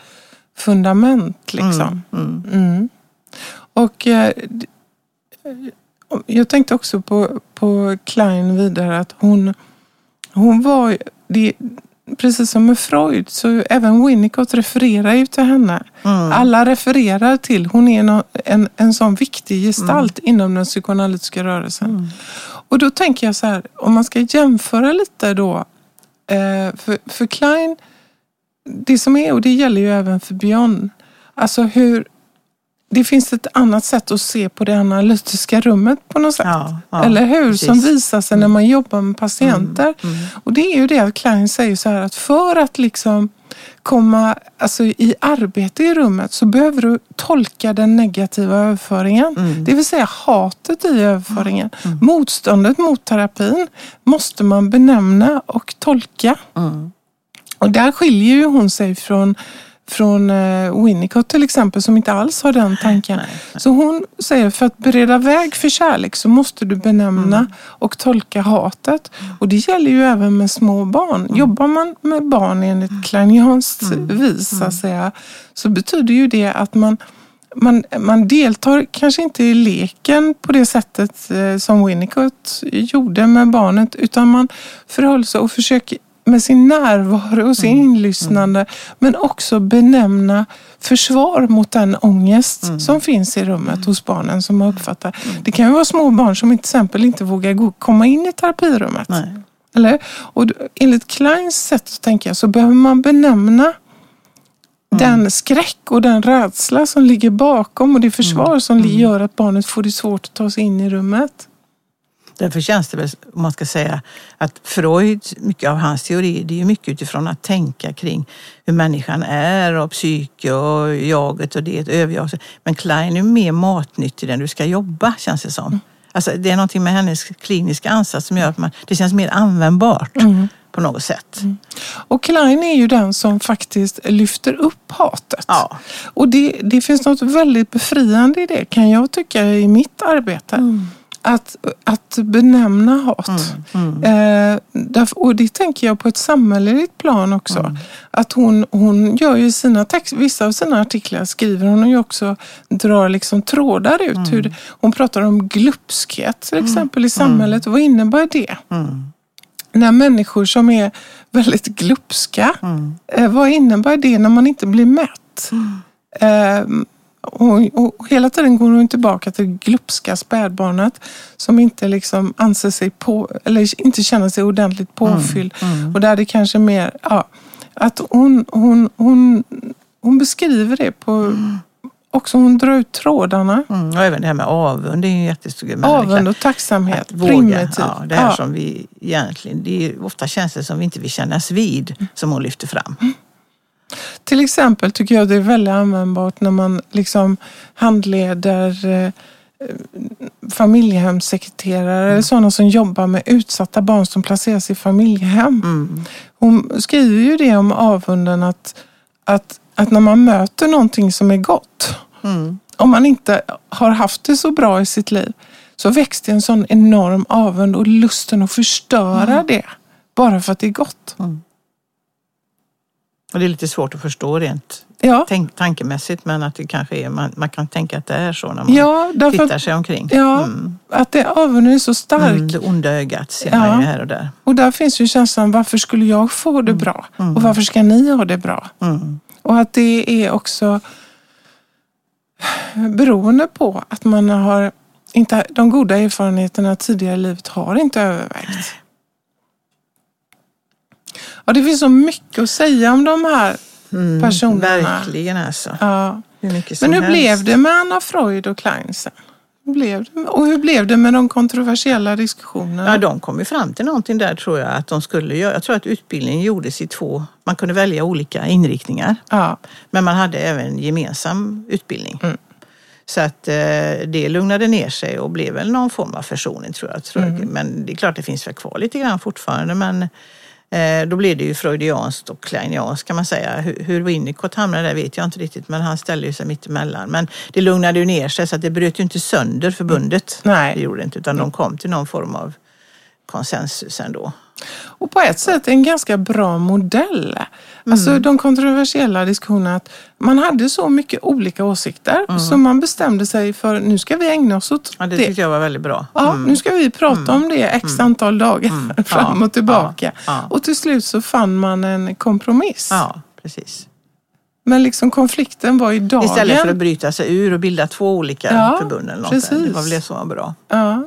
fundament. Liksom. Mm, mm. Mm. Och eh, jag tänkte också på, på Klein vidare att hon, hon var, det, precis som med Freud, så även Winnicott refererar ju till henne. Mm. Alla refererar till, hon är en, en, en sån viktig gestalt mm. inom den psykoanalytiska rörelsen. Mm. Och då tänker jag så här, om man ska jämföra lite då, eh, för, för Klein det som är, och det gäller ju även för Björn, alltså hur det finns ett annat sätt att se på det analytiska rummet på något sätt. Ja, ja, Eller hur? Precis. Som visar sig när man jobbar med patienter. Mm, mm. Och det är ju det att Klein säger så här att för att liksom komma alltså, i arbete i rummet så behöver du tolka den negativa överföringen. Mm. Det vill säga hatet i överföringen. Mm. Motståndet mot terapin måste man benämna och tolka. Mm. Och där skiljer ju hon sig från från eh, Winnicott till exempel som inte alls har den tanken. Nej, nej. Så hon säger för att bereda väg för kärlek så måste du benämna mm. och tolka hatet. Och det gäller ju även med små barn. Mm. Jobbar man med barn enligt mm. Kleinianskt mm. vis så, att säga, så betyder ju det att man man, man deltar kanske inte i leken på det sättet eh, som Winnicott gjorde med barnet utan man förhåller sig och försöker med sin närvaro och sin mm. inlyssnande mm. men också benämna försvar mot den ångest mm. som finns i rummet mm. hos barnen som man uppfattar. Mm. Det kan ju vara små barn som till exempel inte vågar gå, komma in i terapirummet. Nej. Eller? Och enligt Kleins sätt att tänka så behöver man benämna mm. den skräck och den rädsla som ligger bakom och det försvar som gör att barnet får det svårt att ta sig in i rummet. Därför känns det väl, om man ska säga, att Freud, mycket av hans teori, det är mycket utifrån att tänka kring hur människan är och psyke och jaget och det, överjag. Men Klein är mer matnyttig än du ska jobba, känns det som. Mm. Alltså, det är någonting med hennes kliniska ansats som gör att man, det känns mer användbart. Mm på något sätt. Mm. Och Klein är ju den som faktiskt lyfter upp hatet. Ja. Och det, det finns något väldigt befriande i det kan jag tycka i mitt arbete. Mm att, att benämna hat. Mm. Eh, därför, och det tänker jag på ett samhälleligt plan också. Mm. Att hon, hon gör ju sina text, vissa av sina artiklar skriver hon ju också, drar liksom trådar ut. Mm. Hur hon pratar om glupskhet till exempel i samhället. Vad innebär det? Mm. När människor som är väldigt glupska, Mm. eh, vad innebär det när man inte blir mätt? Eh, och, och hela tiden går hon tillbaka till det glupska spädbarnet som inte liksom anser sig på, eller inte känner sig ordentligt påfylld. Och där det kanske mer, ja, att hon, hon, hon, hon beskriver det på, också hon drar ut trådarna. Mm. Och även det här med avund, det är en jättestor grej. Avund och tacksamhet, våga, primitivt. ja, det här Ja. som vi egentligen, det är ofta känslor som vi inte vill kännas vid, som hon lyfter fram. Till exempel tycker jag det är väldigt användbart när man liksom handleder eh, familjehemssekreterare eller sådana som jobbar med utsatta barn som placeras i familjehem. Mm. Hon skriver ju det om avunden att, att, att när man möter någonting som är gott, Mm. om man inte har haft det så bra i sitt liv, så väcks det en sån enorm avund och lusten att förstöra det bara för att det är gott. Och det är lite svårt att förstå rent Ja, tänk, tankemässigt, men att det kanske är, man, man kan tänka att det är så när man ja därför tittar sig omkring. ja, Mm. att det, avunden är så stark. Mm, det onda ögat ser Ja. man ju här och där. Och där finns ju känslan, varför skulle jag få det bra? Och varför ska ni ha det bra? Mm. Och att det är också beroende på att man har inte, de goda erfarenheterna tidigare i livet har inte övervägt. Ja, det finns så mycket att säga om de här Mm, personerna. Verkligen alltså. Ja. Hur mycket som Men hur helst. blev det med Anna Freud och Klein sen? Blev det och hur blev det med de kontroversiella diskussionerna? Ja, de kom ju fram till någonting där tror jag att de skulle göra. Jag tror att utbildningen gjordes i två, man kunde välja olika inriktningar. Ja. Men man hade även gemensam utbildning. Mm. Så att eh, det lugnade ner sig och blev väl någon form av försoning tror jag. Tror Mm. jag. Men det är klart det finns väl kvar lite grann fortfarande. Men då blev det ju freudianskt och kleinianskt kan man säga. Hur, hur Winnicott hamnade där vet jag inte riktigt men han ställde ju sig mitt emellan. Men det lugnade ju ner sig så att det bröt ju inte sönder förbundet. Nej. Det gjorde det inte utan de kom till någon form av konsensus ändå. Och på ett sätt en ganska bra modell. Alltså Mm. de kontroversiella diskussionerna. Att man hade så mycket olika åsikter så man bestämde sig för nu ska vi ägna oss åt Mm. Ja, det det. tyckte jag var väldigt bra. Ja, Mm. nu ska vi prata om det x antal dagar fram och tillbaka. ja, ja. Och till slut så fann man en kompromiss. Ja, precis. Men liksom konflikten var i dagen. Istället för att bryta sig ur och bilda två olika Ja, förbund eller något. där. Det precis. var väl det som var bra. Ja.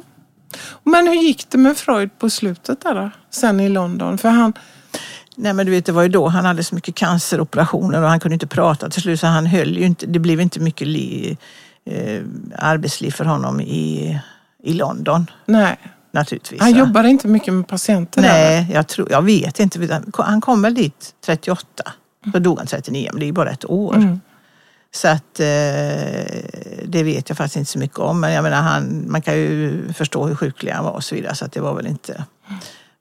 Men hur gick det med Freud på slutet där då? Sen i London? För han, Nej men du vet det var ju då han hade så mycket canceroperationer och han kunde inte prata till slut så han höll ju inte, det blev inte mycket li, eh, arbetsliv för honom i, i London nej, naturligtvis. han jobbade inte mycket med patienter där. Nej, jag, tror, jag vet inte. Han kom väl dit 38. Så dog han 39, men det är ju bara ett år. Mm. Så att eh, det vet jag faktiskt inte så mycket om. Men jag menar, han, man kan ju förstå hur sjuklig han var och så vidare. Så att det var väl inte...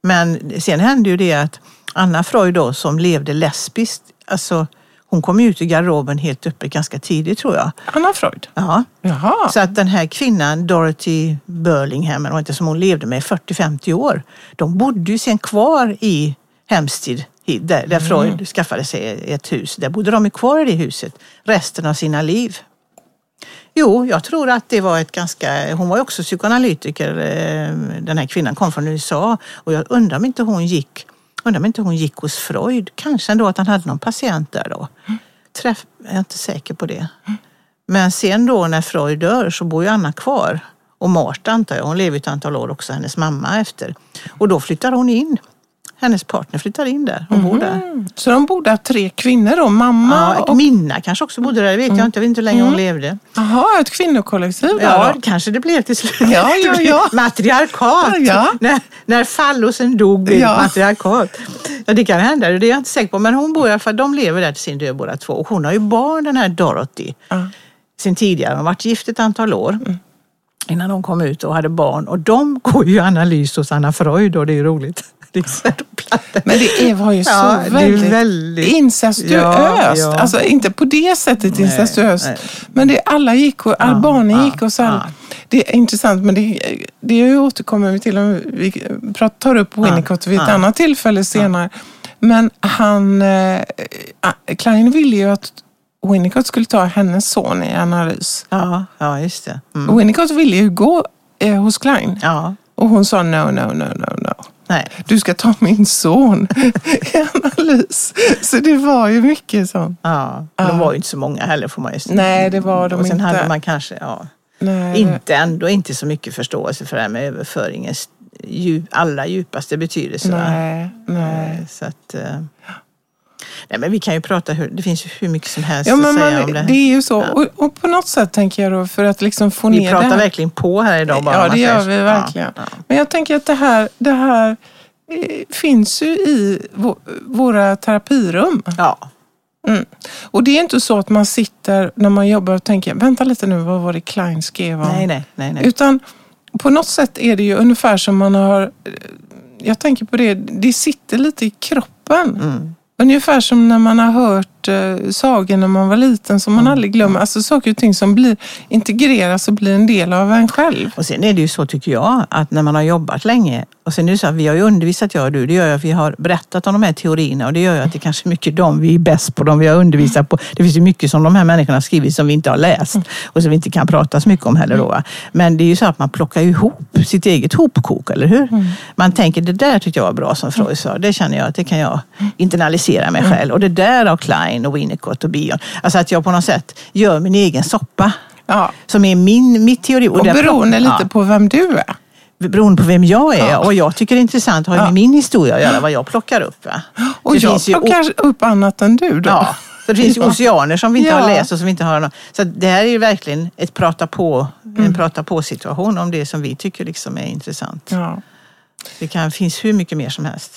Men sen hände ju det att Anna Freud då som levde lesbiskt, alltså hon kom ut i garderoben helt öppet ganska tidigt tror jag. Anna Freud? Ja. Jaha. Så att den här kvinnan, Dorothy Burlingham, eller inte, som hon levde med i 40-50 år, de bodde ju sen kvar i Hempstead, i- där, där Freud skaffade sig ett hus. Där bodde de kvar i det huset resten av sina liv. Jo, jag tror att det var ett ganska... Hon var ju också psykoanalytiker. Eh, den här kvinnan kom från USA och jag undrar om inte hon gick, undrar om inte hon gick hos Freud. Kanske ändå att han hade någon patient där då. Träff, jag är inte säker på det. Men sen då när Freud dör så bor ju Anna kvar. Och Marta antar jag, hon lever ett antal år också, hennes mamma efter. Och då flyttar hon in. Hennes partner flyttar in där, hon bor där. Mm. Så de bodde tre kvinnor då? Mamma Ja, och... Minna kanske också bodde där, det vet jag inte. Jag vet inte hur länge hon levde. Jaha, ett kvinnokollektiv där Ja, då? kanske det blev till slut. Ja, ja, ja. Matriarkat. Ja. När, när fallosen dog blev Ja. matriarkat. Ja, det kan hända, det är jag inte säker på. Men hon bor i alla fall, de lever där till sin död båda två. Och hon har ju barn den här Dorothy. Ja. Sen tidigare. De har varit gift ett antal år. Innan de kom ut och hade barn. Och de går ju analys hos Anna Freud och det är roligt. Platta. Men det var ju så Ja, väldigt, väldigt- incestuöst. Ja, ja. Alltså inte på det sättet incestuöst. nej. Men det, alla gick och, alla barnen ja, gick och så ja. det är intressant, men det, det återkommer vi till om vi pratar, tar upp Winnicott vid ett ja. annat tillfälle senare. Men han, eh, Klein ville ju att Winnicott skulle ta hennes son i analys. Ja, ja just det. Mm. Winnicott ville ju gå eh, hos Klein Ja, och hon sa no, no, no, no, no. Nej. Du ska ta min son i analys. Så det var ju mycket sånt. Ja, de var ju inte så många heller får man ju säga. Nej, det var de Och sen inte. hade man kanske, ja, Nej. inte ändå inte så mycket förståelse för det här med överföringens djup, allra djupaste betydelse. Nej, nej. Eh, Så att, eh, nej, men vi kan ju prata, hur, det finns ju hur mycket som helst Ja, men att säga man, om det. det. är ju så. Ja. Och, och på något sätt tänker jag då, för att liksom få Vi ner pratar det här. verkligen på här idag bara. Ja, det gör vi verkligen. Ja. Men jag tänker att det här, det här eh, finns ju i vå- våra terapirum. Ja, Mm. Och det är inte så att man sitter när man jobbar och tänker, vänta lite nu, vad var det Klein skrev om? nej, nej, nej. nej. Utan på något sätt är det ju ungefär som man har, jag tänker på det, det sitter lite i kroppen. Mm. Ungefär som när man har hört eh, sagor när man var liten som man Mm. aldrig glömmer. Alltså saker och ting som blir, integreras och blir en del av en själv. Och sen är det ju så tycker jag att när man har jobbat länge och sen är det så att vi har ju undervisat jag och du, det gör ju att vi har berättat om de här teorierna och det gör ju att det kanske är mycket de vi är bäst på, de vi har undervisat på. Det finns ju mycket som de här människorna har skrivit som vi inte har läst och som vi inte kan prata så mycket om heller då. Men det är ju så att man plockar ihop sitt eget hopkok, eller hur? Man tänker det där tyckte jag var bra som Freud sa, det känner jag att det kan jag internalisera mig själv. Och det där av Klein och Winnicott och Bion. Alltså att jag på något sätt gör min egen soppa. Ja. Som är min, mitt teori. Och där- beroende lite Ja på vem du är. beroende på vem jag är Ja. och jag tycker är intressant har ju Ja. med min historia att göra, vad jag plockar upp. Va? Och Det jag ju o- plockar upp annat än du då. Ja, så det finns ju oceaner som vi inte har Ja. läst och som vi inte har någon. Så det här är ju verkligen ett prata på, Mm. en prata på situation om det som vi tycker liksom är intressant. Ja. Det kan, finns hur mycket mer som helst.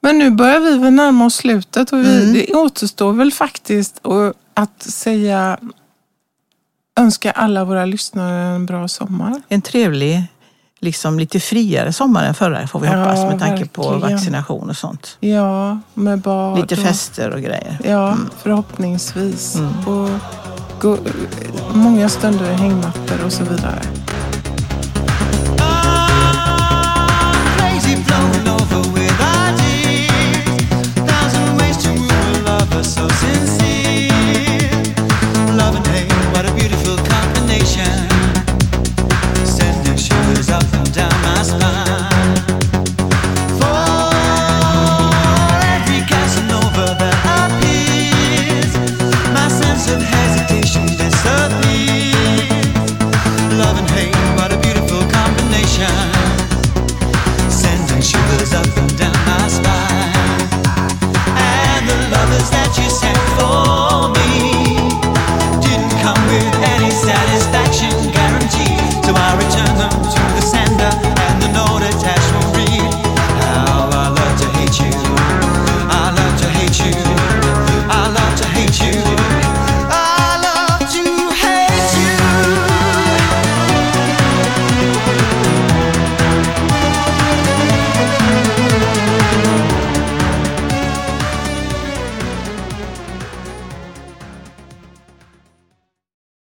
Men nu börjar vi väl närma oss slutet och vi, Mm. det återstår väl faktiskt att säga önska alla våra lyssnare en bra sommar. En trevlig, liksom lite friare sommar än förra får vi Ja, hoppas med tanke på verkligen. vaccination och sånt. Ja, med bad. Lite fester och grejer. Ja, förhoppningsvis. Mm. Och gå, många stunder i hängmattor och så vidare.